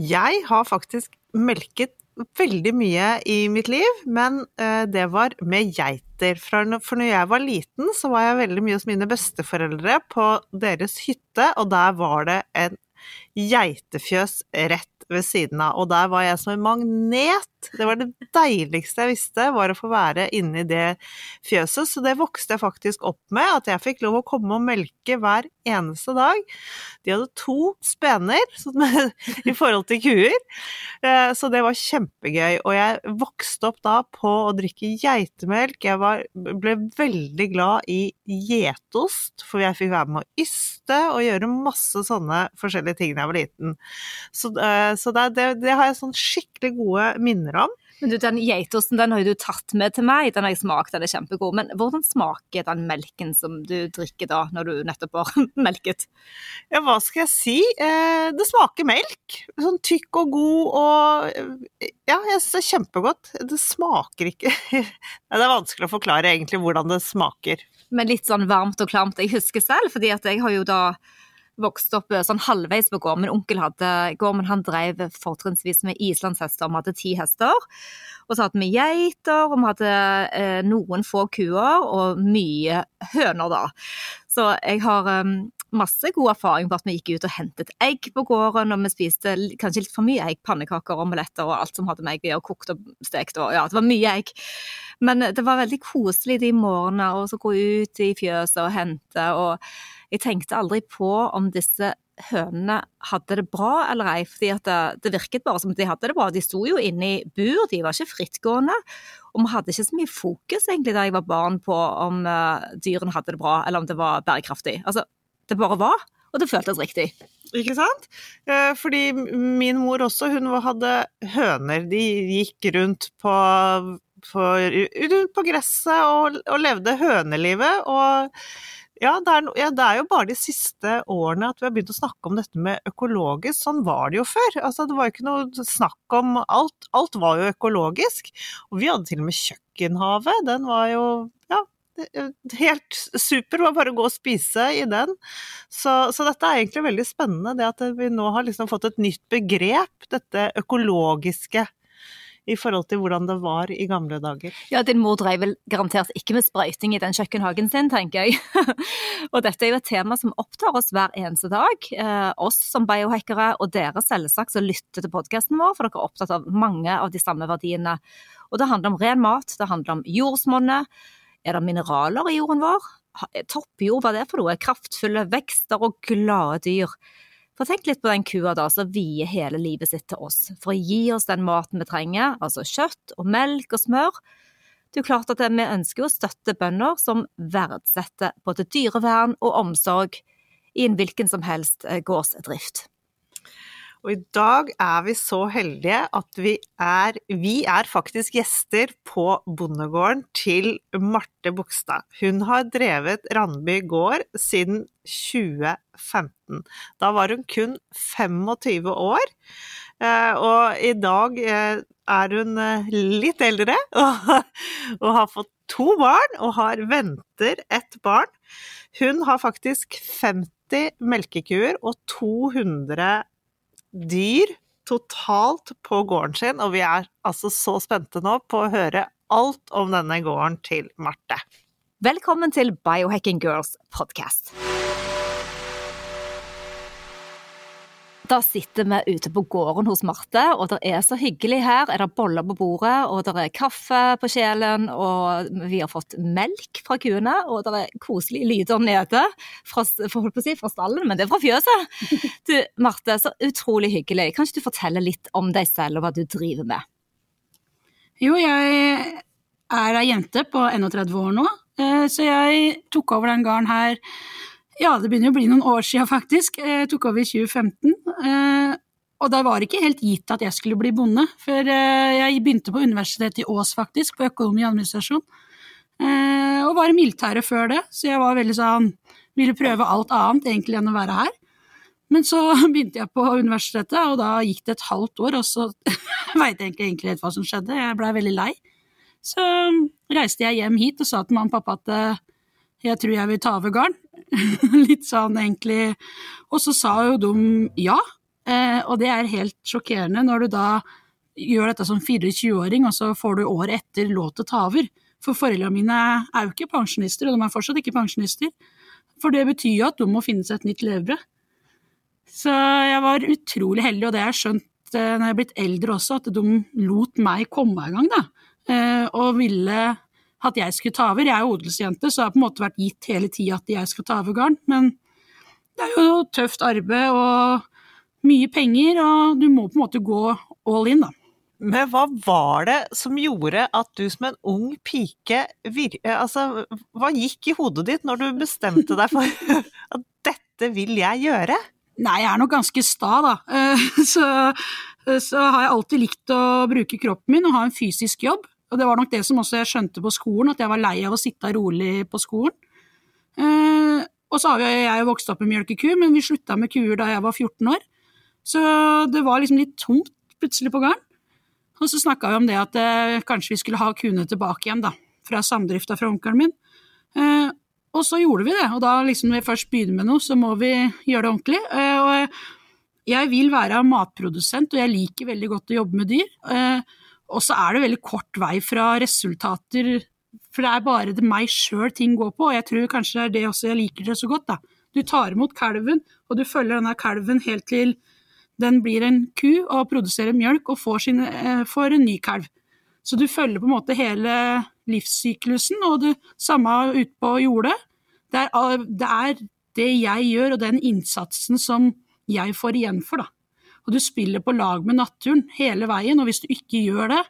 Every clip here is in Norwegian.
Jeg har faktisk melket veldig mye i mitt liv, men eh, det var med geiter. For når jeg var liten, så var jeg veldig mye hos mine besteforeldre på deres hytte, og der var det en geitefjøs rett ved siden av. Og der var jeg som en magnet. Det var det deiligste jeg visste, var å få være inni det fjøset. Så det vokste jeg faktisk opp med, at jeg fikk lov å komme og melke hver eneste dag. De hadde to spener i forhold til kuer, eh, så det var kjempegøy. Og jeg vokste opp da på å drikke geitemelk. Jeg var, ble veldig glad i gjetost, for jeg fikk være med å yste og gjøre masse sånne forskjellige ting da jeg var liten. Så, eh, så det, det, det, har jeg sånn skikkelig gode minner om. Men du, Den geitosten den har jo du tatt med til meg, den har jeg smakt, den er kjempegod. Men hvordan smaker den melken som du drikker da, når du nettopp har melket? Ja, hva skal jeg si? Eh, det smaker melk. Sånn tykk og god og Ja, jeg syns det er kjempegodt. Det smaker ikke Det er vanskelig å forklare egentlig hvordan det smaker. Men litt sånn varmt og klamt. Jeg husker selv, fordi at jeg har jo da vokste opp sånn halvveis på gård. Min onkel hadde gård, men han drev fortrinnsvis med islandshester. Vi hadde ti hester. Og så hadde vi geiter, og vi hadde eh, noen få kuer og mye høner, da. Så jeg har um, masse god erfaring på at vi gikk ut og hentet egg på gården, og vi spiste kanskje litt for mye egg, pannekaker, omeletter og alt som hadde med egg å gjøre, kokt og stekt og ja, det var mye egg. Men det var veldig koselig de morgenene å gå ut i fjøset og hente, og jeg tenkte aldri på om disse hønene hadde det bra eller ei, fordi det, det, virket bare som de hadde det bra. De sto jo inne i bur, de var ikke frittgående. Og vi hadde ikke så mye fokus egentlig da jeg var barn på om uh, dyrene hadde det bra, eller om det var bærekraftig. Altså, det bare var, og det føltes riktig. Ikke sant? Eh, fordi min mor også, hun hadde høner. De gikk rundt på, på, rundt på gresset og, og levde hønelivet. og ja det, er, ja, det er jo bare de siste årene at vi har begynt å snakke om dette med økologisk. Sånn var det jo før. Altså, det var jo ikke noe snakk om alt. Alt var jo økologisk. Og vi hadde til og med kjøkkenhave. Den var jo ja, helt super. Det var bare å gå og spise i den. Så, så, dette er egentlig veldig spennende, det at vi nå har liksom fått et nytt begrep. Dette økologiske i forhold til hvordan det var i gamle dager. Ja, din mor drev vel garantert ikke med sprøyting i den kjøkkenhagen sin, tenker jeg. og dette er jo et tema som opptar oss hver eneste dag. Eh, oss som biohackere, og dere selvsagt som lytter til podkasten vår, for dere er opptatt av mange av de samme verdiene. Og det handler om ren mat, det handler om jordsmonnet. Er det mineraler i jorden vår? Toppjord, hva er det for noe? Kraftfulle vekster og glade dyr. For tenk litt på den kua da, som vier hele livet sitt til oss, for å gi oss den maten vi trenger, altså kjøtt og melk og smør. Det er jo klart at vi ønsker å støtte bønder som verdsetter både dyrevern og omsorg i en hvilken som helst eh, gårdsdrift. Og i dag er vi så heldige at vi er, vi er faktisk gjester på bondegården til Marte Bogstad. Hun har drevet Randby gård siden 2015. Da var hun kun 25 år, eh, og i dag eh, er hun eh, litt eldre og har fått to barn og har venter et barn. Hun har faktisk 50 melkekuer og 200 dyr totalt på gården sin, og vi er altså så spente nå på å høre alt om denne gården til Marte. Velkommen til Biohacking Girls podcast. Da sitter vi ute på gården hos Marte, og det er så hyggelig her. Er det boller på bordet, og det er kaffe på kjelen, og vi har fått melk fra kuene, og det er koselige lyder nede fra, si, fra stallen, men det er fra fjøset. Du, Marte, så utrolig hyggelig. Kan ikke du fortelle litt om deg selv og hva du driver med? Jo, jeg er ei jente på 31 år nå, eh, så jeg tok over den gården her ja, det begynner å bli noen år siden, faktisk. Jeg tok over i 2015. Eh, og da var det ikke helt gitt at jeg skulle bli bonde, for eh, jeg begynte på universitetet i Ås, faktisk, på økonomi og administrasjon. Eh, og var i militæret før det, så jeg var veldig sånn Ville prøve alt annet egentlig enn å være her. Men så begynte jeg på universitetet, og da gikk det et halvt år, og så veit jeg egentlig egentlig helt hva som skjedde. Jeg blei veldig lei. Så reiste jeg hjem hit og sa til mamma og pappa at eh, jeg tror jeg vil ta over gården. Litt sånn egentlig. Og så sa jo de ja, eh, og det er helt sjokkerende når du da gjør dette som 24-åring, og så får du året etter lov til å ta over. For foreldrene mine er jo ikke pensjonister, og de er fortsatt ikke pensjonister. For det betyr jo at de må finne seg et nytt levebrød. Så jeg var utrolig heldig, og det har jeg skjønt eh, når jeg er blitt eldre også, at de lot meg komme i gang, da. Eh, og ville at jeg skulle ta over. Jeg er jo odelsjente, så det har på en måte vært gitt hele tida at jeg skal ta over gården. Men det er jo tøft arbeid og mye penger, og du må på en måte gå all in, da. Men hva var det som gjorde at du som en ung pike vir Altså, hva gikk i hodet ditt når du bestemte deg for at dette vil jeg gjøre? Nei, jeg er nok ganske sta, da. Eh, så, så har jeg alltid likt å bruke kroppen min og ha en fysisk jobb. Og det var nok det som også jeg skjønte på skolen, at jeg var lei av å sitte rolig på skolen. Eh, og så har jeg jo vokst opp med mjølkeku, men vi slutta med kuer da jeg var 14 år. Så det var liksom litt tomt plutselig på gården. Og så snakka vi om det at eh, kanskje vi skulle ha kuene tilbake igjen, da. Fra samdrifta fra onkelen min. Eh, og så gjorde vi det. Og da liksom når vi først begynner med noe, så må vi gjøre det ordentlig. Eh, og jeg vil være matprodusent, og jeg liker veldig godt å jobbe med dyr. Og så er det veldig kort vei fra resultater, for det er bare det meg sjøl ting går på, og jeg tror kanskje det er det også jeg liker det så godt, da. Du tar imot kalven, og du følger denne kalven helt til den blir en ku og produserer mjølk og får, sin, eh, får en ny kalv. Så du følger på en måte hele livssyklusen, og det samme ute på jordet. Det er, det er det jeg gjør, og den innsatsen som jeg får igjen for, da. Og du spiller på lag med naturen hele veien, og hvis du ikke gjør det,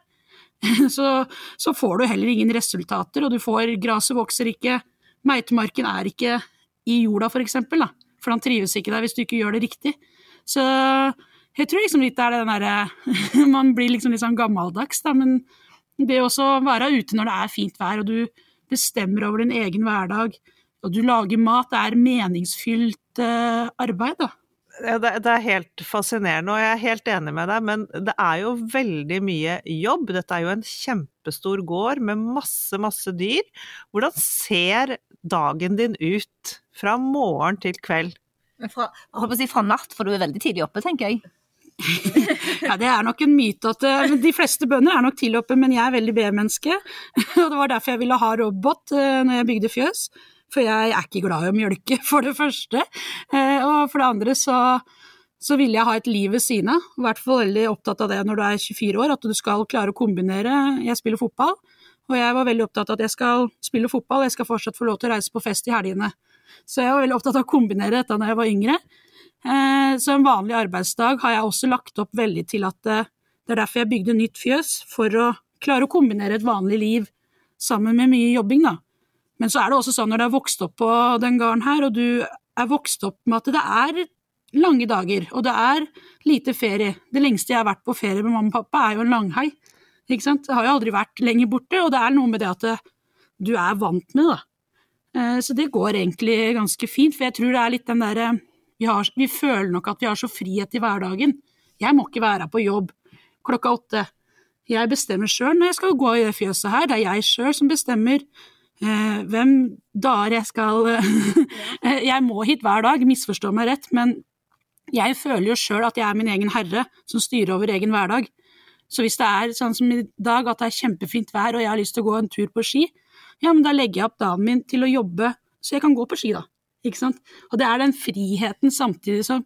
så, så får du heller ingen resultater, og du får Gresset vokser ikke, meitemarken er ikke i jorda, for eksempel, da. For han trives ikke der hvis du ikke gjør det riktig. Så jeg tror liksom litt det er den derre Man blir liksom litt sånn gammeldags, da, men det å være ute når det er fint vær, og du bestemmer over din egen hverdag, og du lager mat, det er meningsfylt uh, arbeid, da. Det, det, er helt fascinerende, og jeg er helt enig med deg, men det er jo veldig mye jobb. Dette er jo en kjempestor gård med masse, masse dyr. Hvordan ser dagen din ut fra morgen til kveld? Fra, si fra natt, for du er veldig tidlig oppe, tenker jeg. ja, det er nok en myte at uh, de fleste bønder er nok tidlig oppe, men jeg er veldig B-menneske. og det var derfor jeg ville ha robot uh, når jeg bygde fjøs. For jeg er ikke glad i å mjølke, for det første. Uh, og for det andre så, så ville jeg ha et liv ved siden av. I hvert fall veldig opptatt av det når du er 24 år, at du skal klare å kombinere. Jeg spiller fotball, og jeg var veldig opptatt av at jeg skal spille fotball, jeg skal fortsatt få lov til å reise på fest i helgene. Så jeg var veldig opptatt av å kombinere dette da jeg var yngre. Eh, så en vanlig arbeidsdag har jeg også lagt opp veldig til at eh, det er derfor jeg bygde nytt fjøs, for å klare å kombinere et vanlig liv sammen med mye jobbing, da. Men så er det også sånn når du er vokst opp på den gården her, og du er vokst opp med at det er lange dager, og det er lite ferie. Det lengste jeg har vært på ferie med mamma og pappa, er jo en langhai. Ikke sant? Jeg har jo aldri vært lenger borte, og det er noe med det at du er vant med det. Så det går egentlig ganske fint, for jeg tror det er litt den derre vi, vi føler nok at vi har så frihet i hverdagen. Jeg må ikke være på jobb klokka åtte. Jeg bestemmer sjøl når jeg skal gå i det fjøset her. Det er jeg sjøl som bestemmer eh, hvem dager jeg skal eh, Jeg må hit hver dag, misforstå meg rett, men jeg føler jo sjøl at jeg er min egen herre som styrer over egen hverdag. Så hvis det er sånn som i dag, at det er kjempefint vær og jeg har lyst til å gå en tur på ski, ja, men da legger jeg opp dagen min til å jobbe så jeg kan gå på ski, da. Ikke sant? Og det er den friheten samtidig som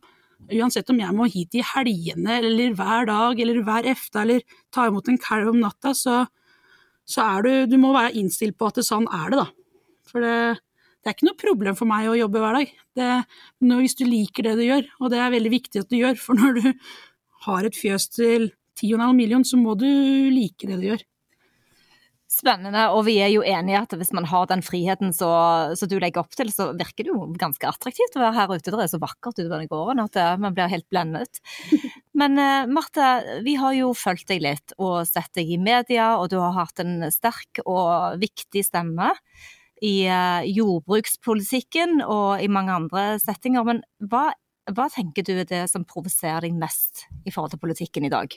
Uansett om jeg må hit i helgene eller hver dag eller hver efta eller ta imot en kalv om natta, så, så, er du Du må være innstilt på at det, sånn er det, da. For det, det, er ikke noe problem for meg å jobbe hver dag. Det, hvis du liker det du gjør, og det er veldig viktig at du gjør, for når du har et fjøs til 10,5 million, så må du like det du gjør. Spennende, og vi er jo enige at hvis man har den friheten som du legger opp til, så virker det jo ganske attraktivt å være her ute. Det er så vakkert ute på den gården at man blir helt blendet. Men uh, Marte, vi har jo fulgt deg litt og sett deg i media, og du har hatt en sterk og viktig stemme i uh, jordbrukspolitikken og i mange andre settinger. Men hva, hva tenker du er det som provoserer deg mest i forhold til politikken i dag?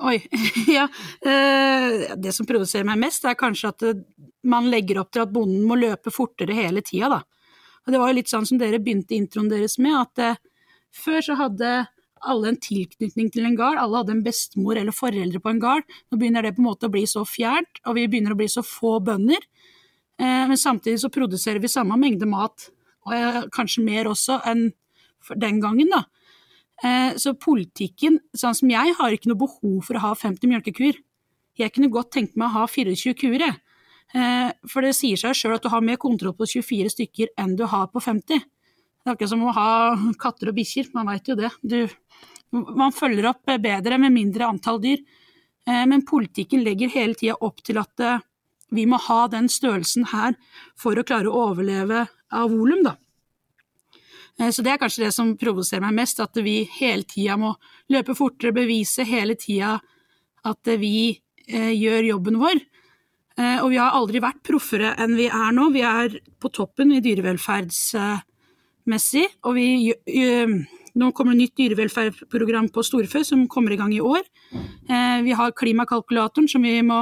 Oi, ja. Uh, det som provoserer meg mest, er kanskje at man legger opp til at bonden må løpe fortere hele tida, da. Og det var jo litt sånn som dere begynte introen deres med, at før så hadde alle en tilknytning til en gard, alle hadde en bestemor eller foreldre på en gard. Nå begynner det på en måte å bli så fjernt, og vi begynner å bli så få bønder. Eh, men samtidig så produserer vi samme mengde mat, og eh, kanskje mer også enn den gangen, da. Eh, så politikken, sånn som jeg, har ikke noe behov for å ha 50 mjølkekuer. Jeg kunne godt tenkt meg å ha 24 kuer, jeg. For det sier seg sjøl at du har mer kontroll på 24 stykker enn du har på 50. Det er ikke som å ha katter og bikkjer, man veit jo det. Du, man følger opp bedre med mindre antall dyr. Eh, men politikken legger hele tida opp til at eh, vi må ha den størrelsen her for å klare å overleve av volum, da. Eh, så det er kanskje det som provoserer meg mest, at vi hele tida må løpe fortere, bevise hele tida at vi gjør jobben vår. Og vi har aldri vært proffere enn vi er nå. Vi er på toppen i dyrevelferds messig, og vi nå kommer det nytt dyrevelferdsprogram på storfe som kommer i gang i år. Eh, vi har klimakalkulatoren som vi må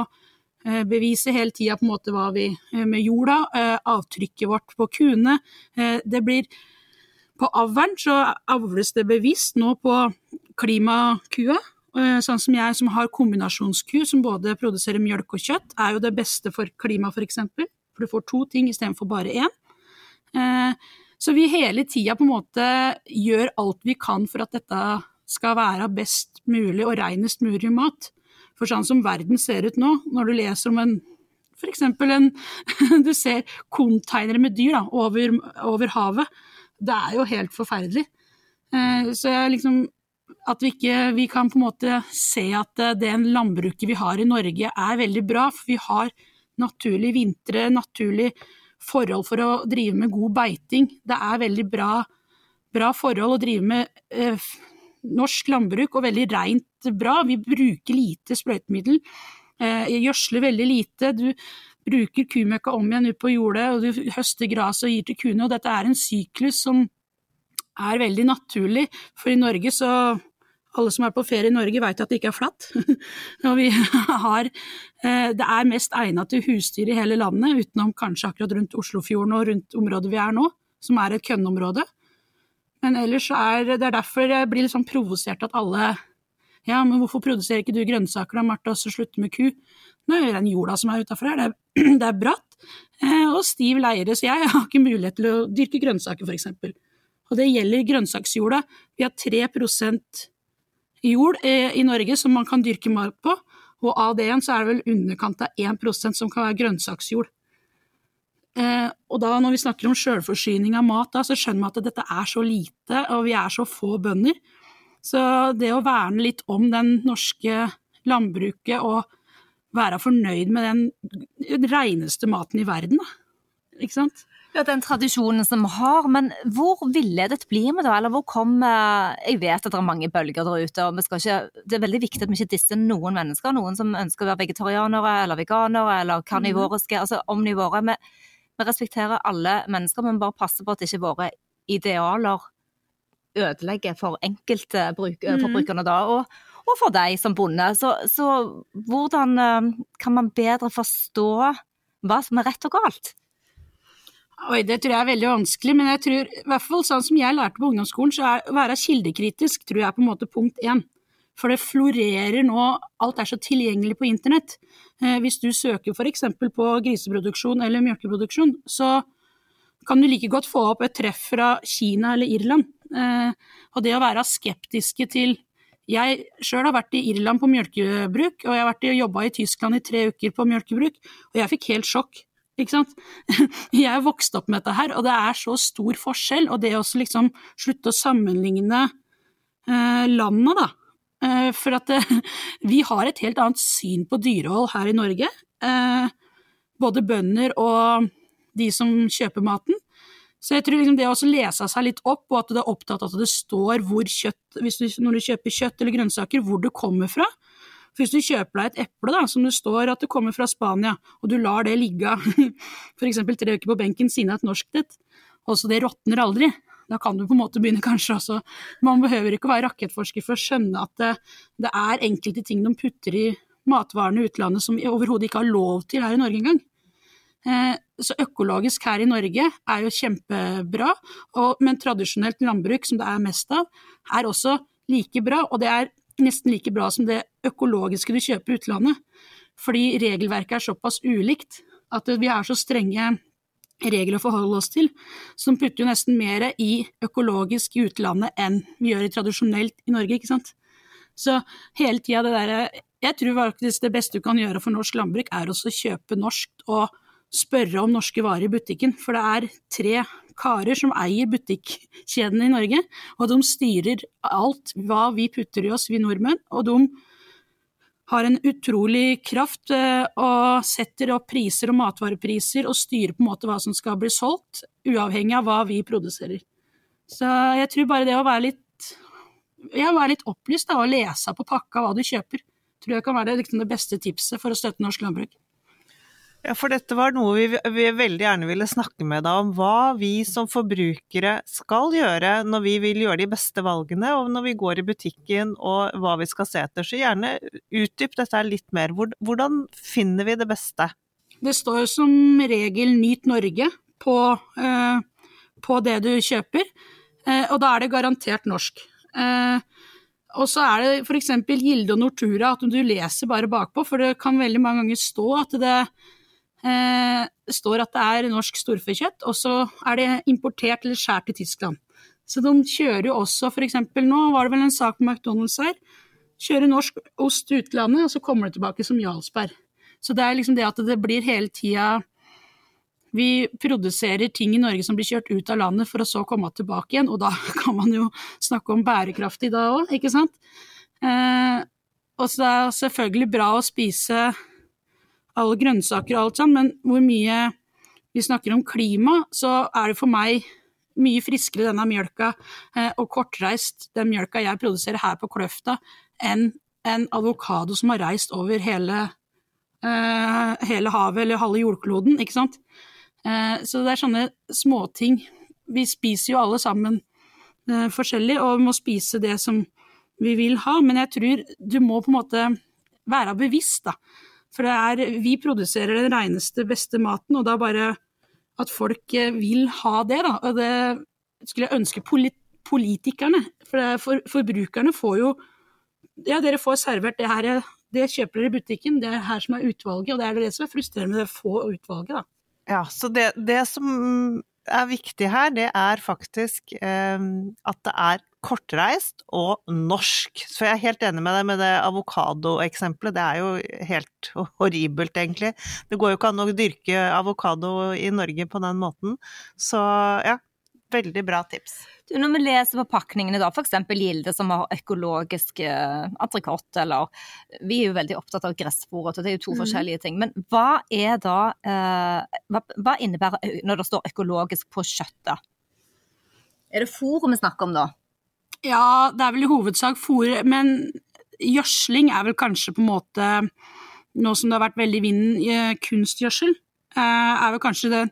eh, bevise hele tida på en måte hva vi eh, med jorda, avtrykket vårt på kuene. Det blir På avlen så avles det bevisst nå på klimakua. Sånn som jeg som har kombinasjonsku som både produserer mjølk og kjøtt, er jo det beste for klimaet f.eks. For, for du får to ting istedenfor bare én. Så vi hele tida på en måte gjør alt vi kan for at dette skal være best mulig og reinest mulig mat. For sånn som verden ser ut nå, når du leser om en f.eks. en Du ser containere med dyr da, over, over, havet. Det er jo helt forferdelig. Eh, så liksom At vi ikke vi kan på en måte se at eh, det landbruket vi har i Norge er veldig bra, for vi har naturlig vintre, naturlig forhold for å drive med god beiting. Det er veldig bra, bra forhold å drive med eh, norsk landbruk, og veldig rent bra. Vi bruker lite sprøytemiddel. Eh, gjødsler veldig lite. Du bruker kumøkka om igjen ut på jordet, og du høster gras og gir til kuene. Og dette er en syklus som er veldig naturlig, for i Norge så alle som er på ferie i Norge vet at det ikke er flatt. har, eh, det er mest egnet til husdyr i hele landet, utenom kanskje akkurat rundt Oslofjorden og rundt området vi er nå, som er et kønneområde. Men ellers er det er derfor jeg blir litt sånn provosert at alle Ja, men hvorfor produserer ikke du grønnsaker da, Martha, så slutter med ku? Nå er det den jorda som er utafor her, det er, det er bratt eh, og stiv leire, så jeg har ikke mulighet til å dyrke grønnsaker, eksempel. Og det gjelder grønnsaksjorda. Vi har 3 jord eh, i Norge som man kan dyrke mat på, og av det igjen så er det vel underkant av 1% som kan være grønnsaksjord. Eh, og da når vi snakker om sjølforsyning av mat, da, så skjønner vi at dette er så lite, og vi er så få bønder. Så det å verne litt om den norske landbruket og være fornøyd med den reneste maten i verden, da. Ikke sant? Ja, Den tradisjonen som vi har, men hvor villedet blir vi da? Eller hvor kommer Jeg vet at det er mange bølger der ute, og ikke, det er veldig viktig at vi ikke disser noen mennesker. Noen som ønsker å være vegetarianere eller veganere eller karnivoriske, mm. altså omnivåre. Vi, vi, respekterer alle mennesker, men bare passer på at ikke våre idealer ødelegger for enkeltforbrukerne mm. da. Og, og, for deg som bonde. Så, så hvordan eh, kan man bedre forstå hva som er rett og galt? Oi, det tror jeg er veldig vanskelig, men jeg tror, i hvert fall sånn som jeg lærte på ungdomsskolen, så er å være kildekritisk tror jeg er på en måte punkt én. For det florerer nå, alt er så tilgjengelig på internett. Eh, hvis du søker f.eks. på griseproduksjon eller mjølkeproduksjon, så kan du like godt få opp et treff fra Kina eller Irland. Eh, og det å være skeptiske til Jeg sjøl har vært i Irland på mjølkebruk, og jeg har vært og jobba i Tyskland i tre uker på mjølkebruk, og jeg fikk helt sjokk ikke sant. Jeg er vokst opp med dette her, og det er så stor forskjell. Og det å liksom slutte å sammenligne eh, landene, da. Eh, for at eh, vi har et helt annet syn på dyrehold her i Norge. Eh, både bønder og de som kjøper maten. Så jeg tror liksom det å lese seg litt opp, og at du er opptatt av at det står hvor kjøtt, du, når du kjøper kjøtt eller grønnsaker, hvor du kommer fra. For hvis du kjøper deg et eple da, som det står at det kommer fra Spania, og du lar det ligge f.eks. tre uker på benken siden er et norsk et, og så det råtner aldri, da kan du på en måte begynne kanskje også Man behøver ikke å være rakettforsker for å skjønne at det, det er enkelte ting de putter i matvarene i utlandet som vi overhodet ikke har lov til her i Norge engang. Eh, så økologisk her i Norge er jo kjempebra, men tradisjonelt landbruk, som det er mest av, er også like bra. Og det er nesten like bra som det økologiske du kjøper i utlandet. Fordi regelverket er såpass ulikt at vi har så strenge regler å forholde oss til, som putter jo nesten mer i økologisk i utlandet enn vi gjør i tradisjonelt i Norge, ikke sant. Så hele tida det derre Jeg tror faktisk det beste du kan gjøre for norsk landbruk, er også å kjøpe norsk og spørre om norske varer i butikken. For det er tre karer som eier butikkjedene i Norge, og de styrer alt hva vi putter i oss, vi nordmenn. Og de har en utrolig kraft eh, og setter opp priser og matvarepriser og styrer på en måte hva som skal bli solgt, uavhengig av hva vi produserer. Så jeg tror bare det å være litt, ja, være litt opplyst da, og lese på pakka hva du kjøper, tror jeg kan være det, liksom det beste tipset for å støtte norsk landbruk. Ja, for dette var noe vi, vi, veldig gjerne ville snakke med deg om. Hva vi som forbrukere skal gjøre når vi vil gjøre de beste valgene, og når vi går i butikken og hva vi skal se etter. Så gjerne utdyp dette litt mer. Hvordan finner vi det beste? Det står som regel 'Nyt Norge' på, eh, på det du kjøper, eh, og da er det garantert norsk. Eh, og så er det f.eks. Gilde og Nortura, at du leser bare bakpå, for det kan veldig mange ganger stå at det eh, står at det er norsk storfekjøtt, og så er det importert eller skåret i Tyskland. Så de kjører jo også f.eks. nå var det vel en sak på McDonald's her. Kjører norsk ost til utlandet, og så kommer det tilbake som Jarlsberg. Så det er liksom det at det blir hele tida Vi produserer ting i Norge som blir kjørt ut av landet for å så komme tilbake igjen, og da kan man jo snakke om bærekraftig da òg, ikke sant. Eh, og så er det selvfølgelig bra å spise alle grønnsaker og alt sånn, men hvor mye vi snakker om klima, så er det for meg mye friskere denne mjølka eh, og kortreist den mjølka jeg produserer her på Kløfta, enn en avokado som har reist over hele, eh, hele havet eller halve jordkloden, ikke sant. Eh, så det er sånne småting. Vi spiser jo alle sammen eh, forskjellig, og vi må spise det som vi vil ha, men jeg tror du må på en måte være bevisst, da. For det er, vi produserer den reneste, beste maten, og da bare at folk eh, vil ha det, da. Og det skulle jeg ønske politikerne, for, det, for forbrukerne får jo Ja, dere får servert det her, det kjøper dere i butikken, det er her som er utvalget, og det er det som er frustrerende med det få utvalget, da. Ja, så det, det som er viktig her, det er faktisk eh, at det er kortreist og norsk. Så jeg er helt enig med deg med det avokadoeksempelet. Det er jo helt horribelt, egentlig. Det går jo ikke an å dyrke avokado i Norge på den måten. Så ja, veldig bra tips. Du, når vi leser på pakningene, da, f.eks. Gilde som har økologisk eh, eller Vi er jo veldig opptatt av gressfôr, det er jo to mm. forskjellige ting. Men hva er da eh, hva, hva, innebærer når det står økologisk på kjøttet? Er det fôret vi snakker om da? Ja, det er vel i hovedsak fôr, men gjødsling er vel kanskje på en måte Nå som det har vært veldig vinden, eh, kunstgjødsel eh, er vel kanskje den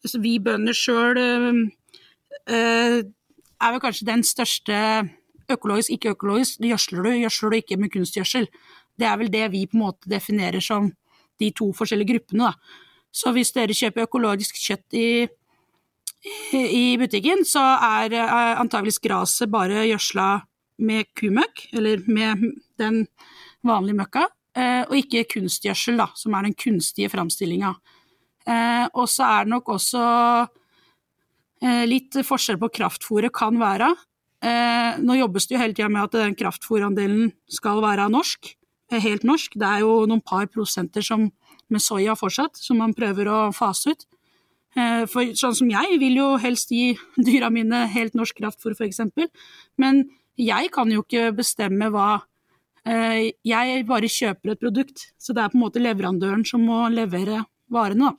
altså Vi bønder sjøl eh, er vel kanskje den største økologisk, ikke økologisk. Gjødsler du, gjødsler du ikke med kunstgjødsel. Det er vel det vi på en måte definerer som de to forskjellige gruppene. Da. Så hvis dere kjøper økologisk kjøtt i i butikken, så er antageligvis gresset bare gjødsla med kumøkk, eller med den vanlige møkka, eh, og ikke kunstgjødsel, da, som er den kunstige framstillinga. Eh, og så er det nok også eh, litt forskjell på kraftfôret kan være. Nå jobbes det jo hele tida med at den kraftfôrandelen skal være norsk, helt norsk. Det er jo noen par prosenter som, med soya fortsatt, som man prøver å fase ut. Eh, for sånn som jeg vil jo helst gi dyra mine helt norsk kraftfôr, f.eks. Men jeg kan jo ikke bestemme hva eh, Jeg bare kjøper et produkt, så det er på en måte leverandøren som må levere varene.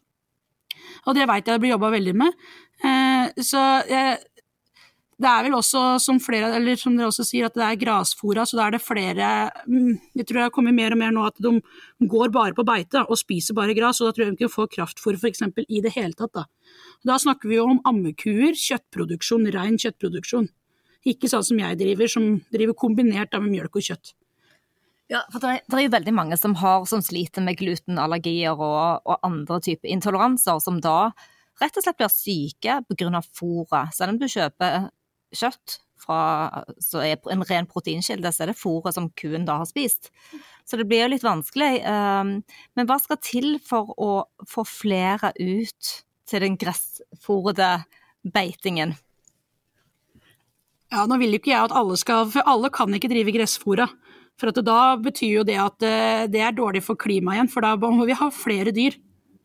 Og det veit jeg det blir jobba veldig med. Eh, så jeg, det er vel også, som, flere, eller som dere også sier, at det er grasfora, så da er det flere mm, Jeg tror det har kommet mer og mer nå at de går bare på beite og spiser bare gras, og da tror jeg de ikke får kraftfôr f.eks. i det hele tatt. Da. da snakker vi jo om ammekuer, kjøttproduksjon, ren kjøttproduksjon. Ikke sånn som jeg driver, som driver kombinert med mjølk og kjøtt. Ja, for det det er jo veldig mange som, har, som sliter med glutenallergier og, og andre typer intoleranser, som da rett og slett blir syke pga. fôret. Selv om du kjøper kjøtt fra, så er en ren proteinkilde, så er det fôret som kuen da har spist. Så det blir jo litt vanskelig. Um, men hva skal til for å få flere ut til den gressfòrede beitingen? Ja, nå vil ikke jeg at alle skal For alle kan ikke drive gressfòra. For da betyr jo det at eh, det er dårlig for klimaet igjen, for da må vi ha flere dyr.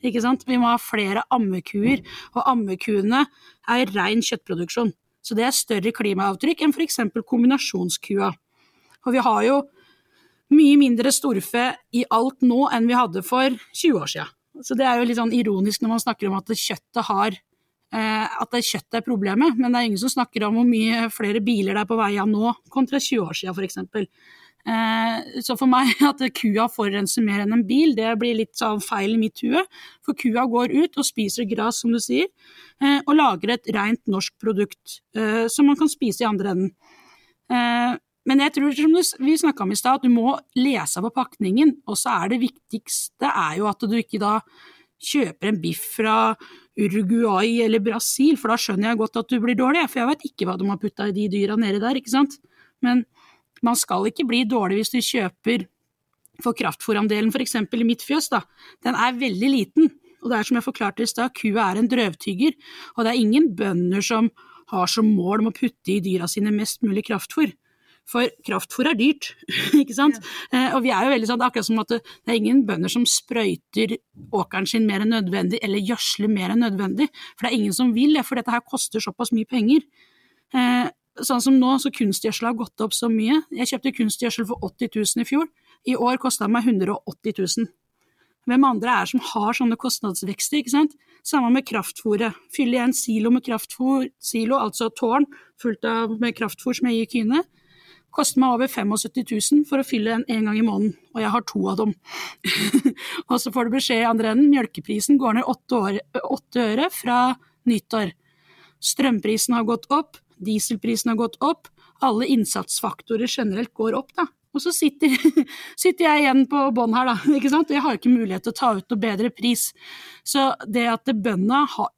Ikke sant? Vi må ha flere ammekuer, og ammekuene er ren kjøttproduksjon. Så det er større klimaavtrykk enn f.eks. kombinasjonskua. Og vi har jo mye mindre storfe i alt nå enn vi hadde for 20 år siden. Så det er jo litt sånn ironisk når man snakker om at kjøttet har eh, at det kjøttet er problemet, men det er ingen som snakker om hvor mye flere biler det er på vei av nå kontra 20 år siden f.eks. Eh, så for meg at kua forurenser mer enn en bil, det blir litt sånn feil i mitt hue. For kua går ut og spiser gras, som du sier. Eh, og lager et rent norsk produkt eh, som man kan spise i andre enden. Men jeg tror, som vi snakka om i stad, at du må lese på pakningen. Og så er det viktigste er jo at du ikke da kjøper en biff fra Uruguay eller Brasil, for da skjønner jeg godt at du blir dårlig, for jeg vet ikke hva de har putta i de dyra nedi der, ikke sant. Men man skal ikke bli dårlig hvis du kjøper for kraftfòrandelen f.eks. i mitt fjøs, da. Den er veldig liten. Og det er som jeg forklarte i stad, kua er en drøvtygger, og det er ingen bønder som har som mål om å putte i dyra sine mest mulig kraftfôr. For kraftfôr er dyrt, ikke sant. Ja. Eh, og vi er jo veldig sånn, akkurat som at det, det er ingen bønder som sprøyter åkeren sin mer enn nødvendig, eller gjødsler mer enn nødvendig. For det er ingen som vil det, for dette her koster såpass mye penger. Sånn som nå, så kunstgjødsel har gått opp så mye. Jeg kjøpte kunstgjødsel for 80 000 i fjor. I år kosta det meg 180 000. Hvem andre er som har sånne kostnadsvekster, ikke sant? Samme med kraftfôret. Jeg en silo med kraftfôr, silo, altså tårn fullt av med kraftfôr som jeg gir kyene, koster meg over 75 000 for å fylle en en gang i måneden, og jeg har to av dem. og så får du beskjed i andre enden, mjølkeprisen går ned åtte øre fra nyttår. Strømprisen har gått opp, dieselprisen har gått opp, alle innsatsfaktorer generelt går opp, da. Og så sitter, sitter jeg igjen på bånn her, da. ikke sant? Jeg har ikke mulighet til å ta ut noe bedre pris. Så det at bøndene har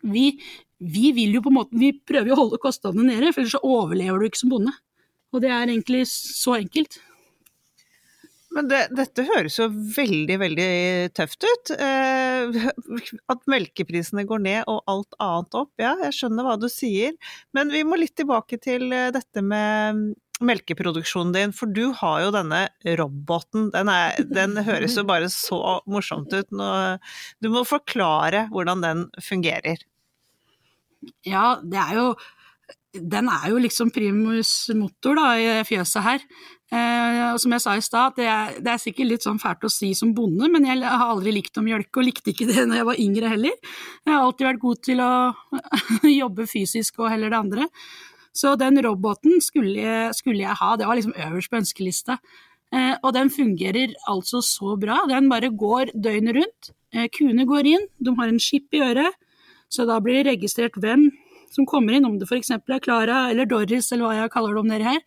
vi, vi, vil jo på en måte, vi prøver jo å holde kostnadene nede, for ellers så overlever du ikke som bonde. Og det er egentlig så enkelt. Men det, dette høres jo veldig, veldig tøft ut. Eh, at melkeprisene går ned og alt annet opp. Ja, jeg skjønner hva du sier. Men vi må litt tilbake til eh, dette med melkeproduksjonen din, for du har jo denne roboten. Den, er, den høres jo bare så morsomt ut. Du må forklare hvordan den fungerer. Ja, det er jo den er jo liksom primus motor da, i fjøset her. Eh, og som jeg sa i stad, det, det, er sikkert litt sånn fælt å si som bonde, men jeg har aldri likt å mjølke, og likte ikke det når jeg var yngre heller. Jeg har alltid vært god til å jobbe fysisk og heller det andre. Så den roboten skulle, skulle, jeg ha, det var liksom øverst på ønskelista. Eh, og den fungerer altså så bra. Den bare går døgnet rundt. Eh, kuene går inn, de har en skip i øret, så da blir det registrert hvem som kommer inn, om det f.eks. er Klara eller Doris eller hva jeg kaller det om dere her.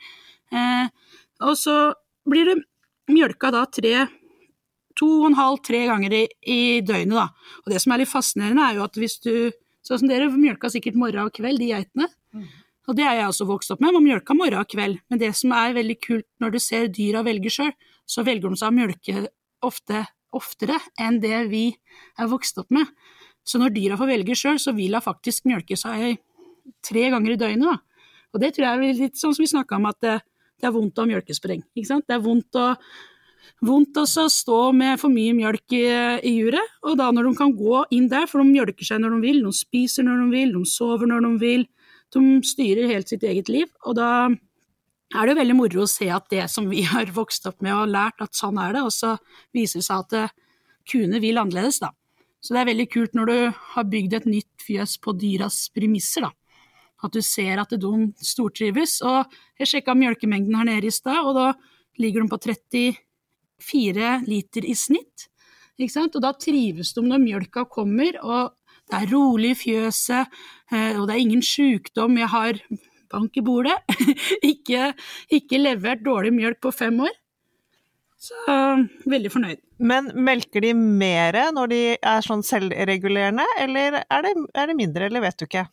Eh, og så blir det mjølka da tre to og en halv, tre ganger i, i, døgnet, da. Og det som er litt fascinerende, er jo at hvis du Sånn som dere mjølka sikkert morgen og kveld, de geitene. Mm. Og det er jeg også vokst opp med, man mjølka morgen og kveld. Men det som er veldig kult når du ser dyra velge sjøl, så velger de seg å mjølke ofte, oftere enn det vi er vokst opp med. Så når dyra får velge sjøl, så vil hun faktisk mjølke seg tre ganger i døgnet. Da. Og det tror jeg er litt sånn som vi snakka om, at det, det, er vondt å ha mjølkespreng. Det er vondt å, vondt å stå med for mye mjølk i, i juret, og da når de kan gå inn der, for de mjølker seg når de vil, de spiser når de vil, de sover når de vil, de styrer helt sitt eget liv. Og da er det jo veldig moro å se at det som vi har vokst opp med og lært, at sånn er det, og så viser det seg at kuene vil annerledes, da. Så det er veldig kult når du har bygd et nytt fjøs på dyras premisser, da. At du ser at de stortrives. Og jeg sjekka mjølkemengden her nede i stad, og da ligger de på 34 liter i snitt. Og da trives de når mjølka kommer, og det er rolig i fjøset, eh, og det er ingen sykdom. Jeg har bank i bordet. ikke, ikke levert dårlig mjølk på fem år. Så veldig fornøyd. Men melker de mer når de er sånn selvregulerende, eller er det, er det mindre, eller vet du ikke?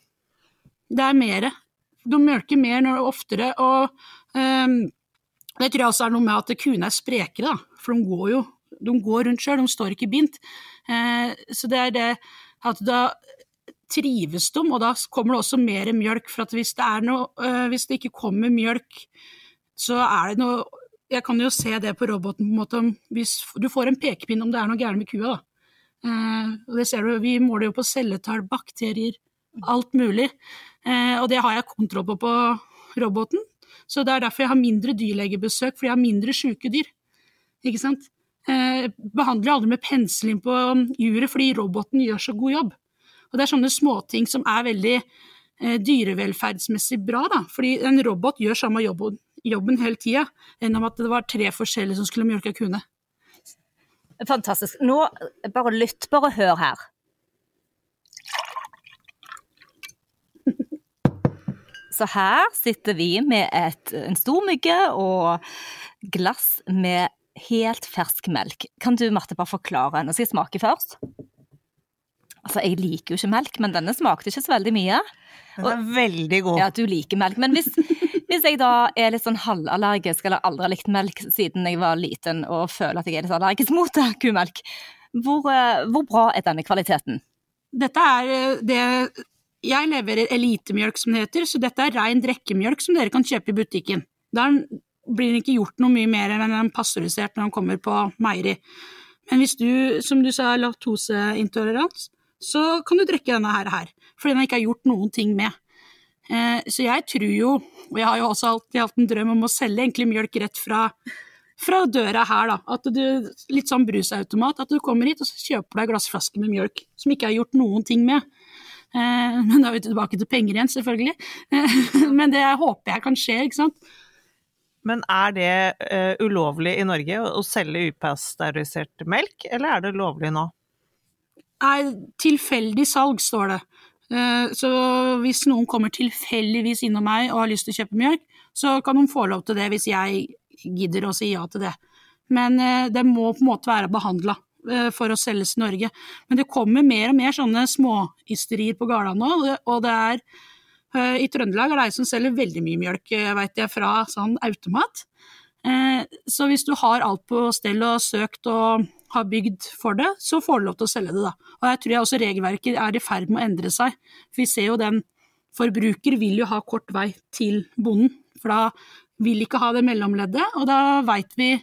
Det er mer. De mjølker mer når det er oftere, og um, det tror jeg også er noe med at kuene er sprekere, da. For de går jo de går rundt sjøl, de står ikke bindt. Uh, så det er det at da trives de, og da kommer det også mer mjølk. For hvis det, noe, uh, hvis det ikke kommer mjølk, så er det noe Jeg kan jo se det på roboten på måte hvis du får en pekepinn om det er noe gærent med kua. da. Uh, og det ser du, Vi måler jo på celletall, bakterier, alt mulig. Uh, og det har jeg kontroll på på roboten. Så det er derfor jeg har mindre dyrlegebesøk, fordi jeg har mindre syke dyr. Ikke sant? Eh, behandler aldri med pensling på juret fordi roboten gjør så god jobb. Og Det er sånne småting som er veldig eh, dyrevelferdsmessig bra, da. Fordi en robot gjør samme jobben, jobben hele tida, enn om at det var tre forskjellige som skulle mjølke kuene. Fantastisk. Nå, bare lytt, bare hør her. Så her sitter vi med et, en stor mygge og glass med helt fersk melk. Kan du Marte, bare forklare? Nå skal jeg smake først. Altså, Jeg liker jo ikke melk, men denne smakte ikke så veldig mye. Den er og, veldig god. Ja, du liker melk. Men hvis, hvis, jeg da er litt sånn halvallergisk, eller aldri har likt melk siden jeg var liten, og føler at jeg er litt allergisk mot kumelk, hvor, eh, hvor bra er denne kvaliteten? Dette er eh, det Jeg leverer elitemjølk, som det heter, så dette er rein drikkemjølk som dere kan kjøpe i butikken. Der blir den ikke gjort noe mye mer enn den pasteurisert når den kommer på meieri. Men hvis du, som du sa, er laktoseintolerant, så kan du drikke denne her, fordi den ikke er gjort noen ting med. Eh, så jeg tror jo, og jeg har jo også alltid hatt en drøm om å selge egentlig mjølk rett fra, fra døra her, da. At du, litt sånn brusautomat, at du kommer hit og så kjøper deg glassflaske med mjølk som ikke har gjort noen ting med. Eh, men da er vi tilbake til penger igjen, selvfølgelig. Eh, men det håper jeg kan skje, ikke sant. Men er det uh, ulovlig i Norge å, å selge upasteurisert melk, eller er det lovlig nå? Nei, tilfeldig salg står det. Uh, så hvis noen kommer tilfeldigvis innom meg og har lyst til å kjøpe mjølk, så kan de få lov til det hvis jeg gidder å si ja til det. Men uh, det må på en måte være behandla for å selges i Norge. Men det kommer mer og mer sånne småysterier på gårdene nå, og det er Eh, I Trøndelag er det ei som selger veldig mye mjølk, veit vet jeg, fra sånn automat. Eh, så hvis du har alt på stell og søkt og har bygd for det, så får du lov til å selge det, da. Og jeg tror jeg også regelverket er i ferd med å endre seg. For vi ser jo den Forbruker vil jo ha kort vei til bonden, for da vil ikke ha det mellomleddet, og da veit vi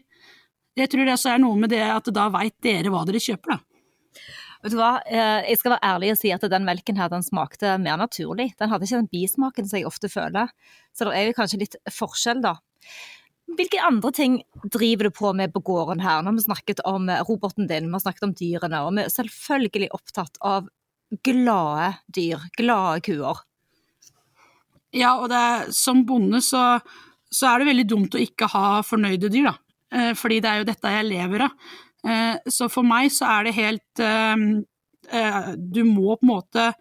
Jeg tror det også er noe med det at da veit dere hva dere kjøper, da. Vet du hva, eh, jeg skal være ærlig og si at den melken her den smakte mer naturlig. Den hadde ikke den bismaken som jeg ofte føler, så det er jo kanskje litt forskjell, da. Hvilke andre ting driver du på med på gården her? Nå har vi snakket om roboten din, vi har snakket om dyrene, og vi er selvfølgelig opptatt av glade dyr, glade kuer. Ja, og det, som bonde så, så, er det veldig dumt å ikke ha fornøyde dyr, da. Eh, fordi det er jo dette jeg lever av. Eh, så for meg så er det helt eh, Du må på en måte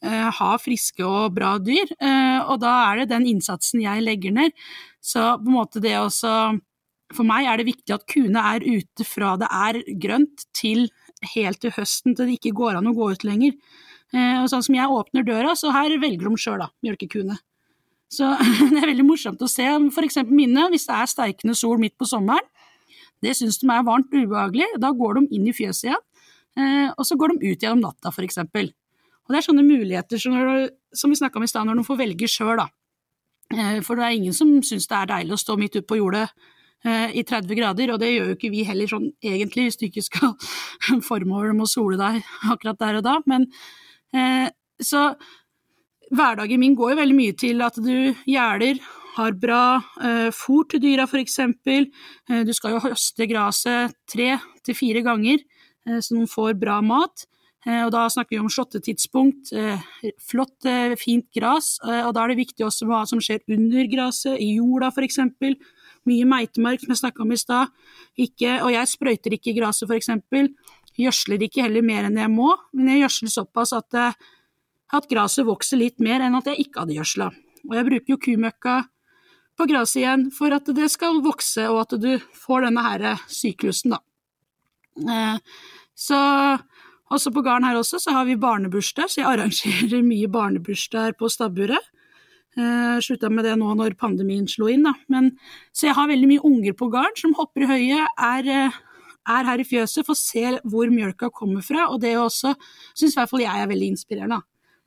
ha friske og bra dyr, og da er det den innsatsen jeg legger ned. Så på en måte det også For meg er det viktig at kuene er ute fra det er grønt til helt til høsten til det ikke går an å gå ut lenger. Og sånn som jeg åpner døra, så her velger de sjøl, da, mjølkekuene. Så det er veldig morsomt å se for eksempel mine, hvis det er steikende sol midt på sommeren, det syns de er varmt og ubehagelig. Da går de inn i fjøset igjen, eh, og så går de ut igjen om natta, f.eks. Og det er sånne muligheter som, som vi snakka om i stad, når de får velge sjøl, da. Eh, for det er ingen som syns det er deilig å stå midt ute på jordet eh, i 30 grader, og det gjør jo ikke vi heller sånn egentlig, hvis du ikke skal forme med å sole deg akkurat der og da. Men så hverdagen min går jo veldig mye til at du gjerder har bra eh, fôr til dyra f.eks. Eh, du skal jo høste gresset tre til fire ganger, eh, så de får bra mat. Eh, og da snakker vi om slåttetidspunkt, eh, flott, eh, fint gras, og da er det viktig også hva som skjer under gresset, i jorda f.eks. Mye meitemark, som jeg snakka om i stad. Og jeg sprøyter ikke gresset f.eks. Gjødsler ikke heller mer enn jeg må, men jeg gjødsler såpass at, at gresset vokser litt mer enn at jeg ikke hadde gjødsla. Og jeg bruker jo kumøkka på gresset igjen for at det skal vokse, og at du får denne her syklusen, da. Så også på gården her også så har vi barnebursdag, så jeg arrangerer mye barnebursdager på stabburet. Uh, Slutta med det nå når pandemien slo inn, da. Men, så jeg har veldig mye unger på gården som hopper i høyet, er, eh, er, her i fjøset, får se hvor mjølka kommer fra, og det også syns i hvert fall jeg er veldig inspirerende.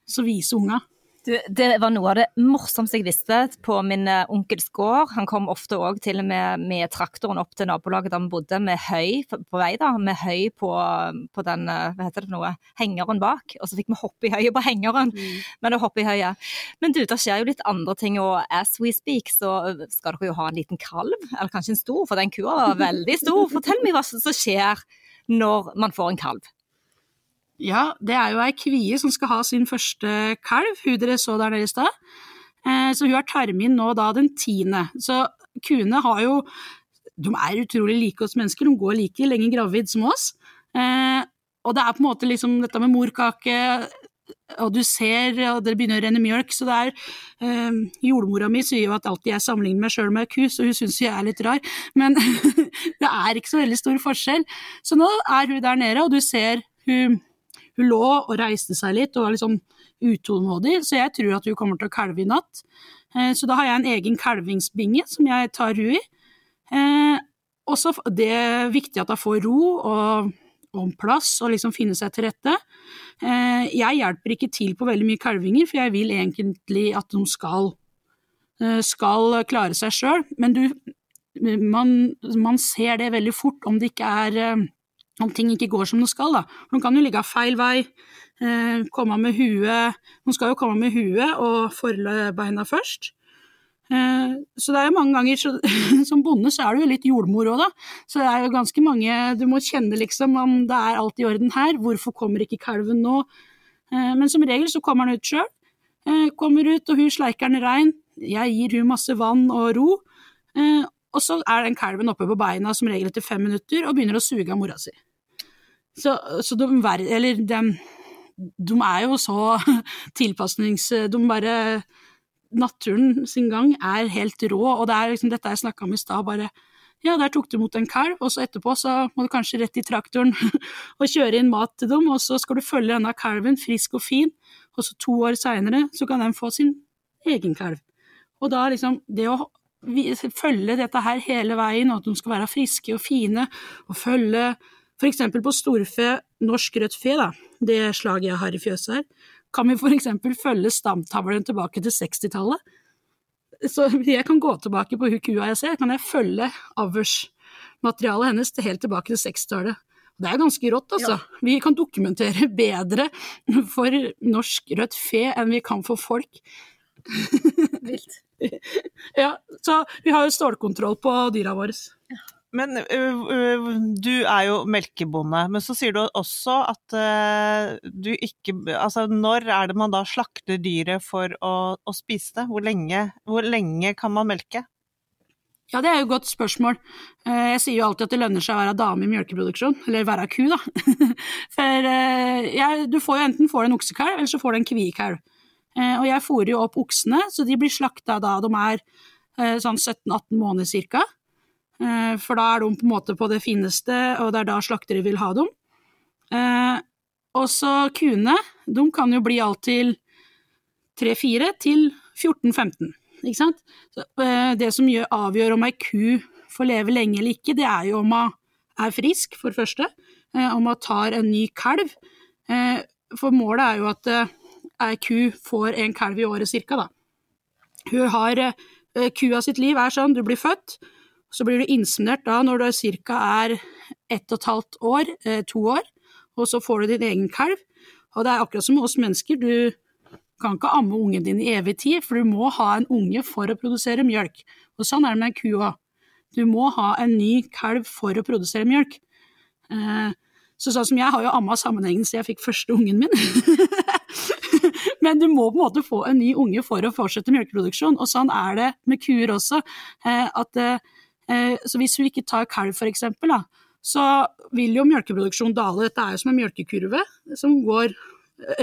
Så vise unger. Du, det var noe av det morsomste jeg visste på min eh, onkels gård. Han kom ofte òg til og med med traktoren opp til nabolaget der vi bodde, med høy på vei, da, med høy på, på den eh, hva heter det for noe, hengeren bak. Og så fikk vi hoppe i høyet på hengeren, mm. men å hoppe i høyet. Men du, det skjer jo litt andre ting, og as we speak så skal dere jo ha en liten kalv, eller kanskje en stor, for den kua var veldig stor. Fortell meg hva som skjer når man får en kalv. Ja, det er jo ei kvie som skal ha sin første kalv, hun dere så der nede i stad. Eh, så hun har termin nå da den tiende. Så kuene har jo De er utrolig like oss mennesker, de går like lenge gravid som oss. Eh, og det er på en måte liksom dette med morkake, og du ser, og det begynner å renne mjølk, så det er eh, Jordmora mi sier jo at alltid jeg sammenligner meg sjøl med ku, så hun syns jeg er litt rar, men det er ikke så veldig stor forskjell. Så nå er hun der nede, og du ser hun hun lå og reiste seg litt og var litt sånn utålmodig, så jeg tror at hun kommer til å kalve i natt. Eh, så da har jeg en egen kalvingsbinge som jeg tar hun i. Eh, og så det er viktig at hun får ro og, om plass og liksom finne seg til rette. Eh, jeg hjelper ikke til på veldig mye kalvinger, for jeg vil egentlig at de skal, skal klare seg sjøl. Men du, man, man, ser det veldig fort om det ikke er om ting ikke går som det skal. Da. Hun kan jo ligge av feil vei, eh, komme med huet Hun skal jo komme med huet og forbeina først. Eh, så det er jo mange ganger så, Som bonde så er du jo litt jordmor òg, da. Så det er jo ganske mange Du må kjenne liksom om det er alt i orden her. Hvorfor kommer ikke kalven nå? Eh, men som regel så kommer han ut sjøl. Eh, kommer ut, og hun sleiker den rein. Jeg gir hun masse vann og ro. Og så er den kalven oppe på beina som regel etter fem minutter og begynner å suge av mora si. Så, så de, eller de, de er jo så tilpasnings... De bare Naturen sin gang er helt rå, og det er liksom dette jeg snakka om i stad, bare ja, der tok du imot en kalv, og så etterpå så må du kanskje rett i traktoren og kjøre inn mat til dem, og så skal du følge denne kalven frisk og fin, og så to år seinere så kan den få sin egen kalv. Og da liksom, det å følge dette her hele veien, og at de skal være friske og fine, og følge f.eks. på storfe, norsk rødt fe, da, det slaget jeg har i fjøset her, kan vi f.eks. følge stamtavlen tilbake til 60-tallet. Så jeg kan gå tilbake på hukua jeg ser, kan jeg følge avlsmaterialet hennes til helt tilbake til 60-tallet. Det er ganske rått, altså. Ja. Vi kan dokumentere bedre for norsk rødt fe enn vi kan for folk. Vilt. ja, så vi har jo stålkontroll på dyra våre. Men uh, du er jo melkebonde, men så sier du også at uh, du ikke Altså når er det man da slakter dyret for å, å spise det? Hvor lenge, hvor lenge, kan man melke? Ja, det er jo et godt spørsmål. Jeg sier jo alltid at det lønner seg å være dame i melkeproduksjon, eller være ku, da. For ja, du får jo enten får du en oksekalv, eller så får du en kviekalv. Eh, og jeg fôrer jo opp oksene, så de blir slakta da de er eh, sånn 17-18 måneder cirka. Eh, for da er de på en måte på det fineste, og det er da slaktere vil ha dem. Og så kuene, de kan jo bli alt til 3-4 til 14-15, ikke sant. Det som avgjør om ei ku får leve lenge eller ikke, det er jo om hun er frisk, for det første. Om hun tar en ny kalv. For målet er jo at ei ku får en kalv i året cirka, da. Hun har eh, Kua sitt liv er sånn, du blir født, så blir du inseminert da når du cirka er ett og et halvt år, eh, to år, og så får du din egen kalv. Og det er akkurat som oss mennesker, du kan ikke amme ungen din i evig tid, for du må ha en unge for å produsere mjølk. Og sånn er det med en ku òg. Du må ha en ny kalv for å produsere mjølk. Eh, Så sånn som jeg har jo amma sammenhengen siden jeg fikk første ungen min. Men du må på en måte få en ny unge for å fortsette melkeproduksjon, og sånn er det med kuer også. Eh, at, eh, så hvis hun ikke tar kalv, eksempel, så vil jo melkeproduksjonen dale. Dette er jo som en melkekurve som går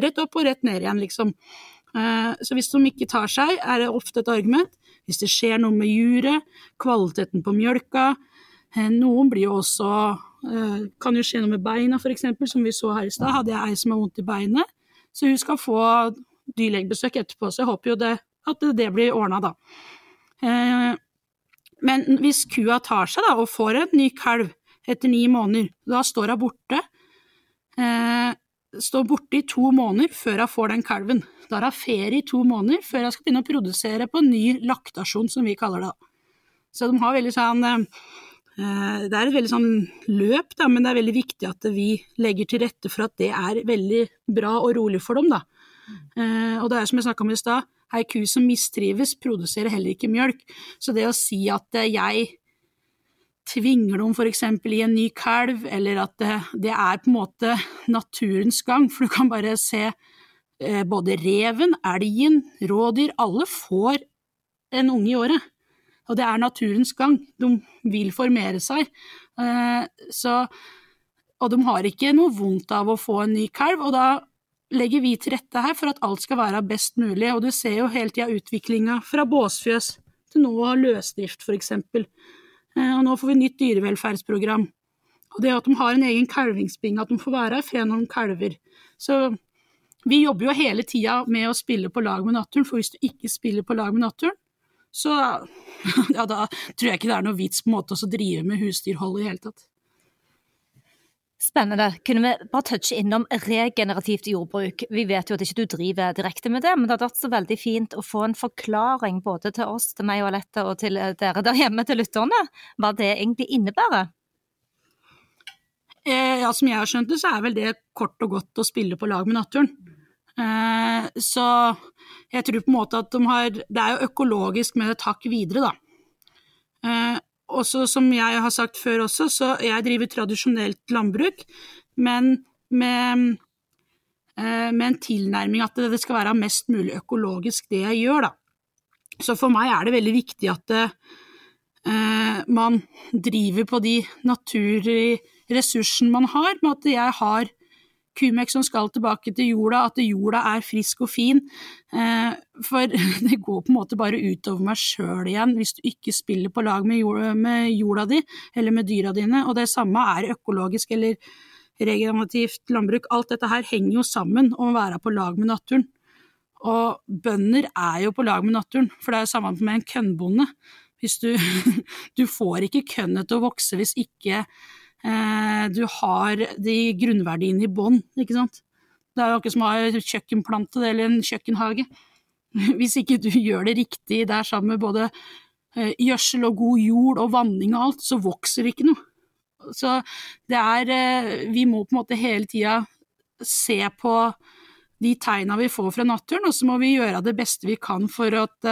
rett opp og rett ned igjen, liksom. Eh, så hvis de ikke tar seg, er det ofte et argument. Hvis det skjer noe med juret, kvaliteten på mjølka, noen blir jo også Kan jo skje noe med beina, f.eks., som vi så her i stad. Hadde jeg ei som har vondt i beinet, så hun skal få dyrlegebesøk etterpå, så jeg håper jo det, at det blir ordna, da. Eh, men hvis kua tar seg da, og får en ny kalv etter ni måneder, da står hun borte. Eh, står borte i to måneder før hun får den kalven. Da har hun ferie i to måneder før hun skal begynne å produsere på ny laktasjon, som vi kaller det. Så de har veldig sånn eh, Det er et veldig sånn løp, da, men det er veldig viktig at vi legger til rette for at det er veldig bra og rolig for dem. da. Eh, og det er som jeg snakka om i stad, ei ku som mistrives, produserer heller ikke mjølk. Så det å si at eh, jeg tvinger dem f.eks. i en ny kalv, eller at det, det, er på en måte naturens gang, for du kan bare se eh, både reven, elgen, rådyr, alle får en unge i året. Og det er naturens gang. De vil formere seg. Så, og de har ikke noe vondt av å få en ny kalv, og da legger vi til rette her for at alt skal være best mulig, og du ser jo hele tida utviklinga fra båsfjøs til nå løsdrift, for eksempel. f.eks. og nå får vi nytt dyrevelferdsprogram. Og det at de har en egen kalvingsbinge, at de får være i fred når de kalver. Så vi jobber jo hele tida med å spille på lag med naturen, for hvis du ikke spiller på lag med naturen, så ja, da tror jeg ikke det er noe vits på en måte å drive med husdyrhold i hele tatt. Spennende. Kunne vi bare touche innom regenerativt jordbruk? Vi vet jo at ikke du driver direkte med det, men det hadde vært så veldig fint å få en forklaring både til oss, til meg og Alette, og til dere der hjemme, til lytterne, hva det egentlig innebærer. Eh, ja, Som jeg har skjønt det, så er vel det kort og godt å spille på lag med naturen. Eh, så jeg tror på en måte at de har Det er jo økologisk med et hakk videre, da. Eh, også som jeg har sagt før også, så jeg driver tradisjonelt landbruk, men med, eh, med, en tilnærming at det skal være mest mulig økologisk det jeg gjør, da. Så for meg er det veldig viktig at eh, man driver på de naturressursene man har, med at jeg har kumelk som skal tilbake til jorda, at jorda er frisk og fin. Eh, for det går på en måte bare utover meg sjøl igjen hvis du ikke spiller på lag med jorda, med jorda di, eller med dyra dine. Og det samme er økologisk eller regenerativt landbruk. Alt dette her henger jo sammen om å være på lag med naturen. Og bønder er jo på lag med naturen, for det er jo samme med en kønnbonde. Du, du får ikke kønnet til å vokse hvis ikke du har de grunnverdiene i bånn, ikke sant. Det er jo akkurat som å ha kjøkkenplante eller en kjøkkenhage. Hvis ikke du gjør det riktig der sammen med både eh, gjødsel og god jord og vanning og alt, så vokser det ikke noe. Så det er eh, Vi må på en måte hele tida se på de tegna vi får fra naturen, og så må vi gjøre det beste vi kan for at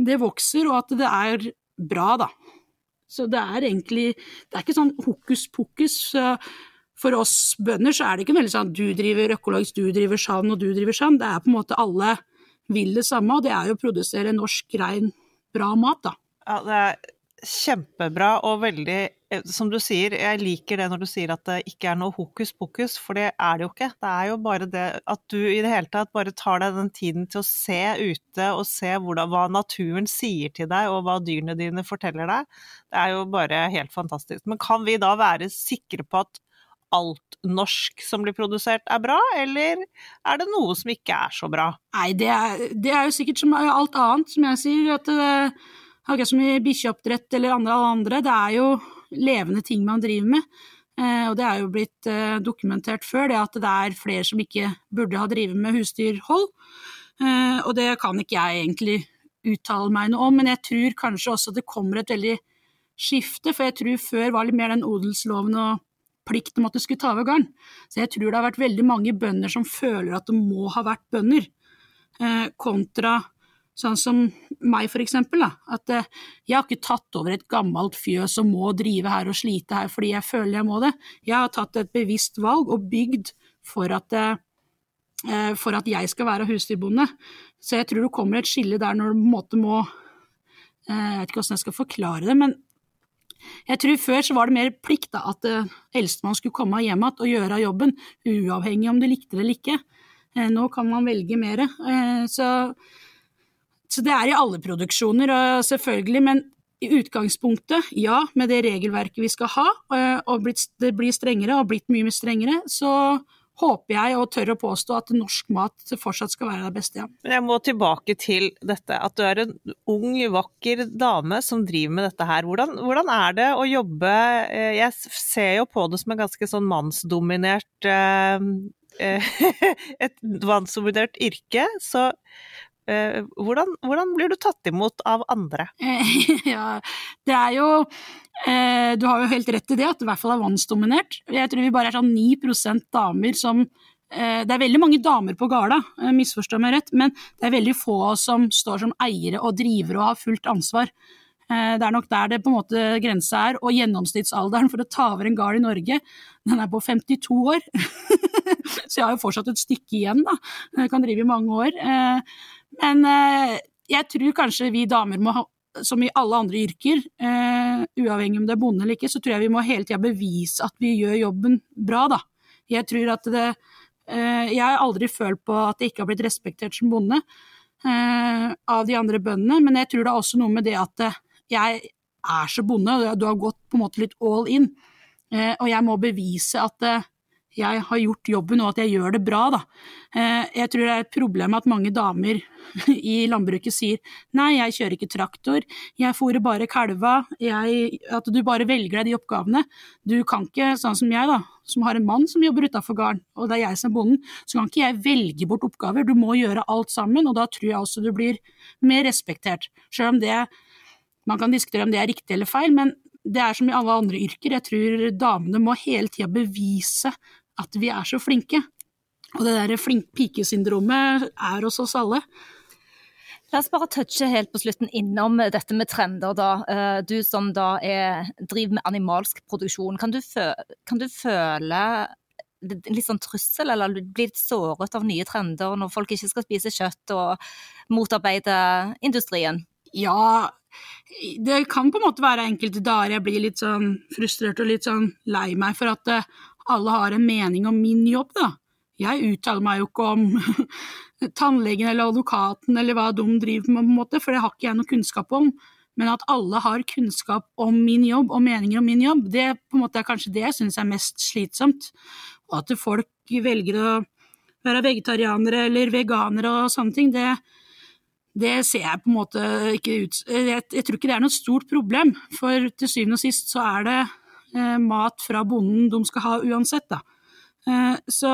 det vokser, og at det er bra, da. Så det er egentlig Det er ikke sånn hokus pokus. For oss bønder så er det ikke veldig sånn du driver økologisk, du driver sann og du driver sann. Det er på en måte alle vil det samme, og det er jo å produsere norsk, rein, bra mat, da. Ja, det er kjempebra og veldig Som du sier, jeg liker det når du sier at det ikke er noe hokus pokus, for det er det jo ikke. Det er jo bare det at du i det hele tatt bare tar deg den tiden til å se ute og se hvordan, hva naturen sier til deg og hva dyrene dine forteller deg. Det er jo bare helt fantastisk. Men kan vi da være sikre på at alt norsk som blir produsert er bra, eller er det noe som ikke er så bra? Nei, det er, det er jo sikkert som alt annet, som jeg sier. at det Akkurat som i bikkjeoppdrett eller andre, andre, det er jo levende ting man driver med. Eh, og det er jo blitt eh, dokumentert før, det at det er flere som ikke burde ha drevet med husdyrhold. Eh, og det kan ikke jeg egentlig uttale meg noe om, men jeg tror kanskje også det kommer et veldig skifte, for jeg tror før var litt mer den odelsloven og plikten om at du skulle ta over gården. Så jeg tror det har vært veldig mange bønder som føler at de må ha vært bønder, kontra Sånn som meg, for eksempel. Da. At eh, jeg har ikke tatt over et gammelt fjøs og må drive her og slite her fordi jeg føler jeg må det. Jeg har tatt et bevisst valg og bygd for at, eh, for at jeg skal være husdyrbonde. Så jeg tror det kommer et skille der når du på en måte må eh, Jeg vet ikke hvordan jeg skal forklare det, men jeg tror før så var det mer plikt da, at eldstemann skulle komme hjem igjen og gjøre jobben, uavhengig om du likte det eller ikke. Nå kan man velge mer. Så så det er i alle produksjoner, selvfølgelig. Men i utgangspunktet, ja, med det regelverket vi skal ha, eh, og det blir strengere og blitt mye strengere, så håper jeg og tør å påstå at norsk mat fortsatt skal være det beste. Ja. Jeg må tilbake til dette at du er en ung, vakker dame som driver med dette her. Hvordan, hvordan er det å jobbe eh, Jeg ser jo på det som en ganske sånn mannsdominert eh, et mannsdominert yrke. Så Eh, hvordan, hvordan, blir du tatt imot av andre? ja, det er jo eh, Du har jo helt rett i det, at det i hvert fall er mannsdominert. Jeg tror vi bare er sånn 9% damer som eh, Det er veldig mange damer på Gala, misforstår misforstå meg rett, men det er veldig få som står som eiere og drivere og har fullt ansvar. Eh, det er nok der det på en måte grensa er. Og gjennomsnittsalderen for å ta over en gard i Norge, den er på 52 år. Så jeg har jo fortsatt et stykke igjen, da. Jeg kan drive i mange år. Eh, men eh, jeg tror kanskje vi damer må ha som i alle andre yrker, uavhengig om det er bonde eller ikke, så tror jeg vi må hele tida bevise at vi gjør jobben bra, da. Jeg tror at det Jeg har aldri følt på at jeg ikke har blitt respektert som bonde av de andre bøndene, men jeg tror det er også noe med det at jeg er så bonde, og du har gått på en måte litt all in, og jeg må bevise at jeg har gjort jobben og at jeg gjør det bra, da. Eh, jeg tror det er et problem at mange damer i landbruket sier nei, jeg kjører ikke traktor, jeg fôrer bare kalva, jeg, at du bare velger deg de oppgavene. Du kan ikke, sånn som jeg, da, som har en mann som jobber utafor gården, og det er jeg som er bonden, så kan ikke jeg velge bort oppgaver, du må gjøre alt sammen, og da tror jeg også du blir mer respektert. Selv om det man kan diskutere om det er riktig eller feil, men det er som i alle andre yrker, jeg tror damene må hele tida bevise at vi er så flinke. Og det derre flink pike-syndromet er hos oss alle. La oss bare touche helt på slutten innom dette med trender, da. Eh, du som da er, driver med animalsk produksjon, kan du, føle, kan du føle litt sånn trussel, eller bli litt såret av nye trender når folk ikke skal spise kjøtt og motarbeide industrien? Ja, det kan på en måte være enkelte dager jeg blir litt sånn frustrert og litt sånn lei meg for at eh, alle har en mening om min jobb, da. Jeg uttaler meg jo ikke om tannlegen eller advokaten eller hva de driver med, på en måte, for det har ikke jeg noe kunnskap om. Men at alle har kunnskap om min jobb og meninger om min jobb, det på en måte er kanskje det jeg syns er mest slitsomt. Og at folk velger å være vegetarianere eller veganere og sånne ting, det, det ser jeg på en måte ikke ut jeg, jeg tror ikke det er noe stort problem, for til syvende og sist så er det Eh, mat fra bonden de skal ha uansett, da. Eh, så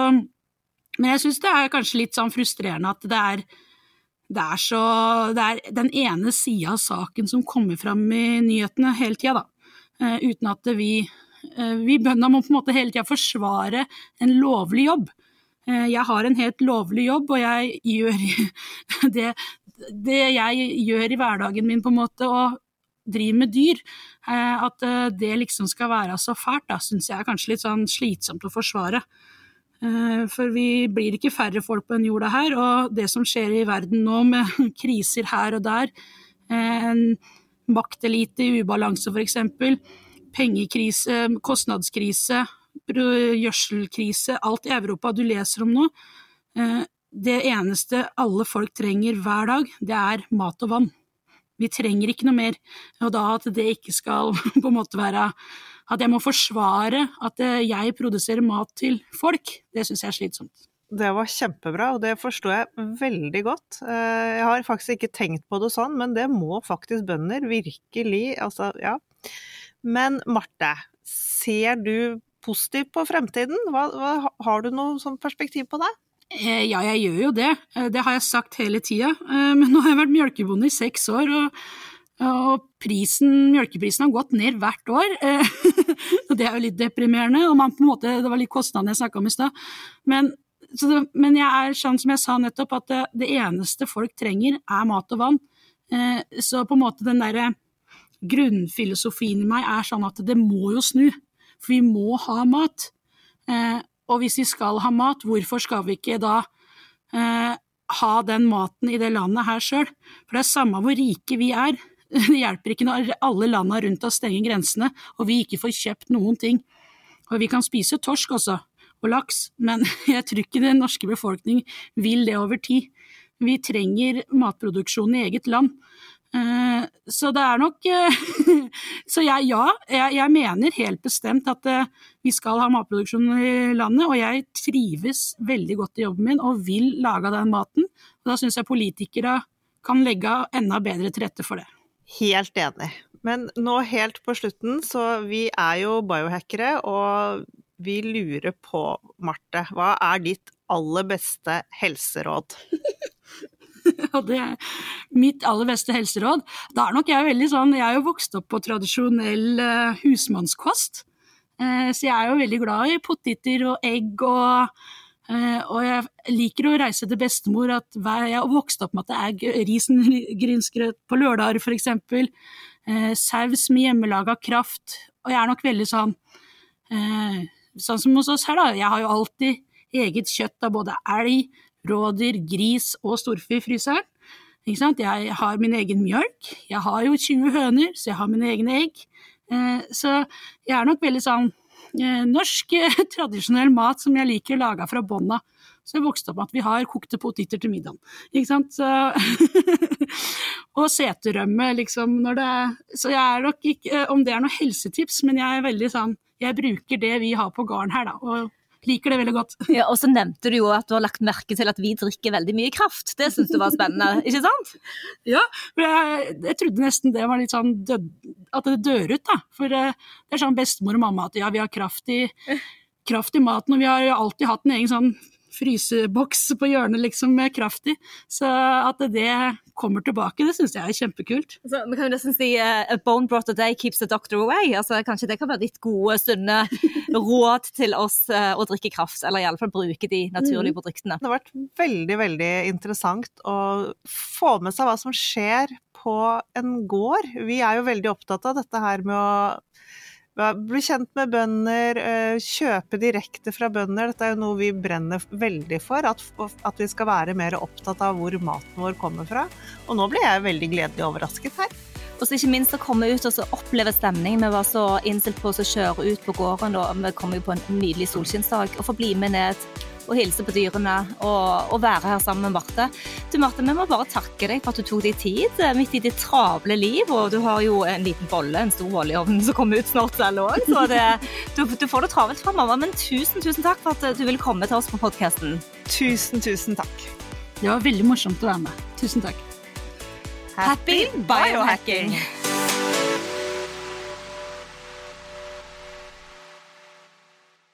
Men jeg syns det er kanskje litt sånn frustrerende at det er det er, så, det er den ene sida av saken som kommer fram i nyhetene hele tida, da. Eh, uten at vi, uh, vi bøndene må på en måte hele tida forsvare en lovlig jobb. Uh, jeg har en helt lovlig jobb, og jeg gjør det, det, jeg gjør i hverdagen min, på en måte, og driver med dyr. Eh, at eh, det liksom skal være så fælt, da syns jeg er kanskje litt sånn slitsomt å forsvare. Eh, for vi blir ikke færre folk på den jorda her, og det som skjer i verden nå med kriser her og der, en maktelite i ubalanse f.eks., pengekrise, kostnadskrise, gjødselkrise, alt i Europa du leser om nå, det eneste alle folk trenger hver dag, det er mat og vann. Vi trenger ikke noe mer. Og da at det ikke skal på en måte være At jeg må forsvare at eh, jeg produserer mat til folk, det syns jeg er slitsomt. Det var kjempebra, og det forstår jeg veldig godt. Eh, jeg har faktisk ikke tenkt på det sånn, men det må faktisk bønder. Virkelig. Altså, ja. Men Marte, ser du positivt på fremtiden? Hva, hva, har du noe sånn perspektiv på det? Eh, ja, jeg gjør jo det. Eh, det har jeg sagt hele tida. Eh, men nå har jeg vært mjølkebonde i seks år, og, prisen, mjølkeprisen har gått ned hvert år. Og det er jo litt deprimerende. og man på en måte, Det var litt kostnadene jeg snakka om i stad. Men men jeg er sånn som jeg sa nettopp, at det, det eneste folk trenger, er mat og vann. Så på en måte den derre grunnfilosofien i meg er sånn at det må jo snu. For vi må ha mat. Og hvis vi skal ha mat, hvorfor skal vi ikke da eh, ha den maten i det landet her sjøl? For det er samme hvor rike vi er. Det hjelper ikke når alle landa rundt oss stenger grensene og vi ikke får kjøpt noen ting. Og vi kan spise torsk også, og laks, men jeg tror ikke den norske befolkning vil det over tid. Vi trenger matproduksjon i eget land. Eh, så det er nok eh, Så jeg, ja, jeg, jeg, mener helt bestemt at uh, vi skal ha matproduksjon i landet, og jeg trives veldig godt i jobben min og vil lage den maten. Og da syns jeg politikere kan legge enda bedre til rette for det. Helt enig. Men nå helt på slutten, så vi er jo biohackere, og vi lurer på, Marte, hva er ditt aller beste helseråd? er mitt aller beste helseråd. Da er nok jeg veldig sånn Jeg er jo vokst opp på tradisjonell uh, husmannskost. Uh, så jeg er jo veldig glad i poteter og egg og uh, og jeg liker å reise til bestemor. at Jeg har vokst opp med at det er risengrynsgrøt på lørdager, f.eks. Uh, saus med hjemmelaga kraft. Og jeg er nok veldig sånn Sånn som hos oss her, da. Jeg har jo alltid eget kjøtt av både elg, rådyr, gris og storfe i fryseren. Jeg har min egen mjølk, jeg har jo 20 høner, så jeg har mine egne egg. Eh, så jeg er nok veldig sånn eh, norsk, tradisjonell mat som jeg liker laga fra bånna. Så jeg vokste opp med at vi har kokte poteter til middagen. Ikke sant? Og seterømme, liksom. Når det så jeg er nok ikke Om det er noe helsetips, men jeg er veldig sånn Jeg bruker det vi har på gården her, da. og liker det veldig godt. Ja, Og så nevnte du jo at du har lagt merke til at vi drikker veldig mye kraft. Det syns du var spennende, ikke sant? Ja, for jeg, jeg, trodde nesten det var litt sånn død, at det dør ut, da. For eh, det er sånn bestemor og mamma at ja, vi har kraft i, kraft i maten, og vi har alltid hatt en egen sånn fryseboks på hjørnet liksom med kraft i. Så at det kommer tilbake, det syns jeg er kjempekult. Så, vi kan jo nesten si uh, a bone brought a day keeps the doctor away. Altså, kanskje det kan være ditt gode, sunne råd til oss uh, å drikke kraft, eller iallfall bruke de naturlige mm. produktene. Det har vært veldig, veldig interessant å få med seg hva som skjer på en gård. Vi er jo veldig opptatt av dette her med å bli kjent med bønder, eh, kjøpe direkte fra bønder. Dette er jo noe vi brenner veldig for, at, at, vi skal være mer opptatt av hvor maten vår kommer fra. Og nå ble jeg veldig gledelig overrasket her. Og så ikke minst å komme ut og oppleve stemning. Vi var så innstilt på å kjøre ut på gården, og vi kom jo på en nydelig solskinnsdag. Og få bli med ned og hilse på dyrene og, og, være her sammen med Marte. Du Marte, vi må bare takke deg for at du tok deg tid midt i ditt travle liv. Og du har jo en liten bolle, en stor bolle i ovnen som kommer ut snart selv òg, så det, du, du, får det travelt framover. Men tusen, tusen takk for at eh, du ville komme til oss på podkasten. Tusen, tusen takk. Det var veldig morsomt å være med. Tusen takk. Happy biohacking!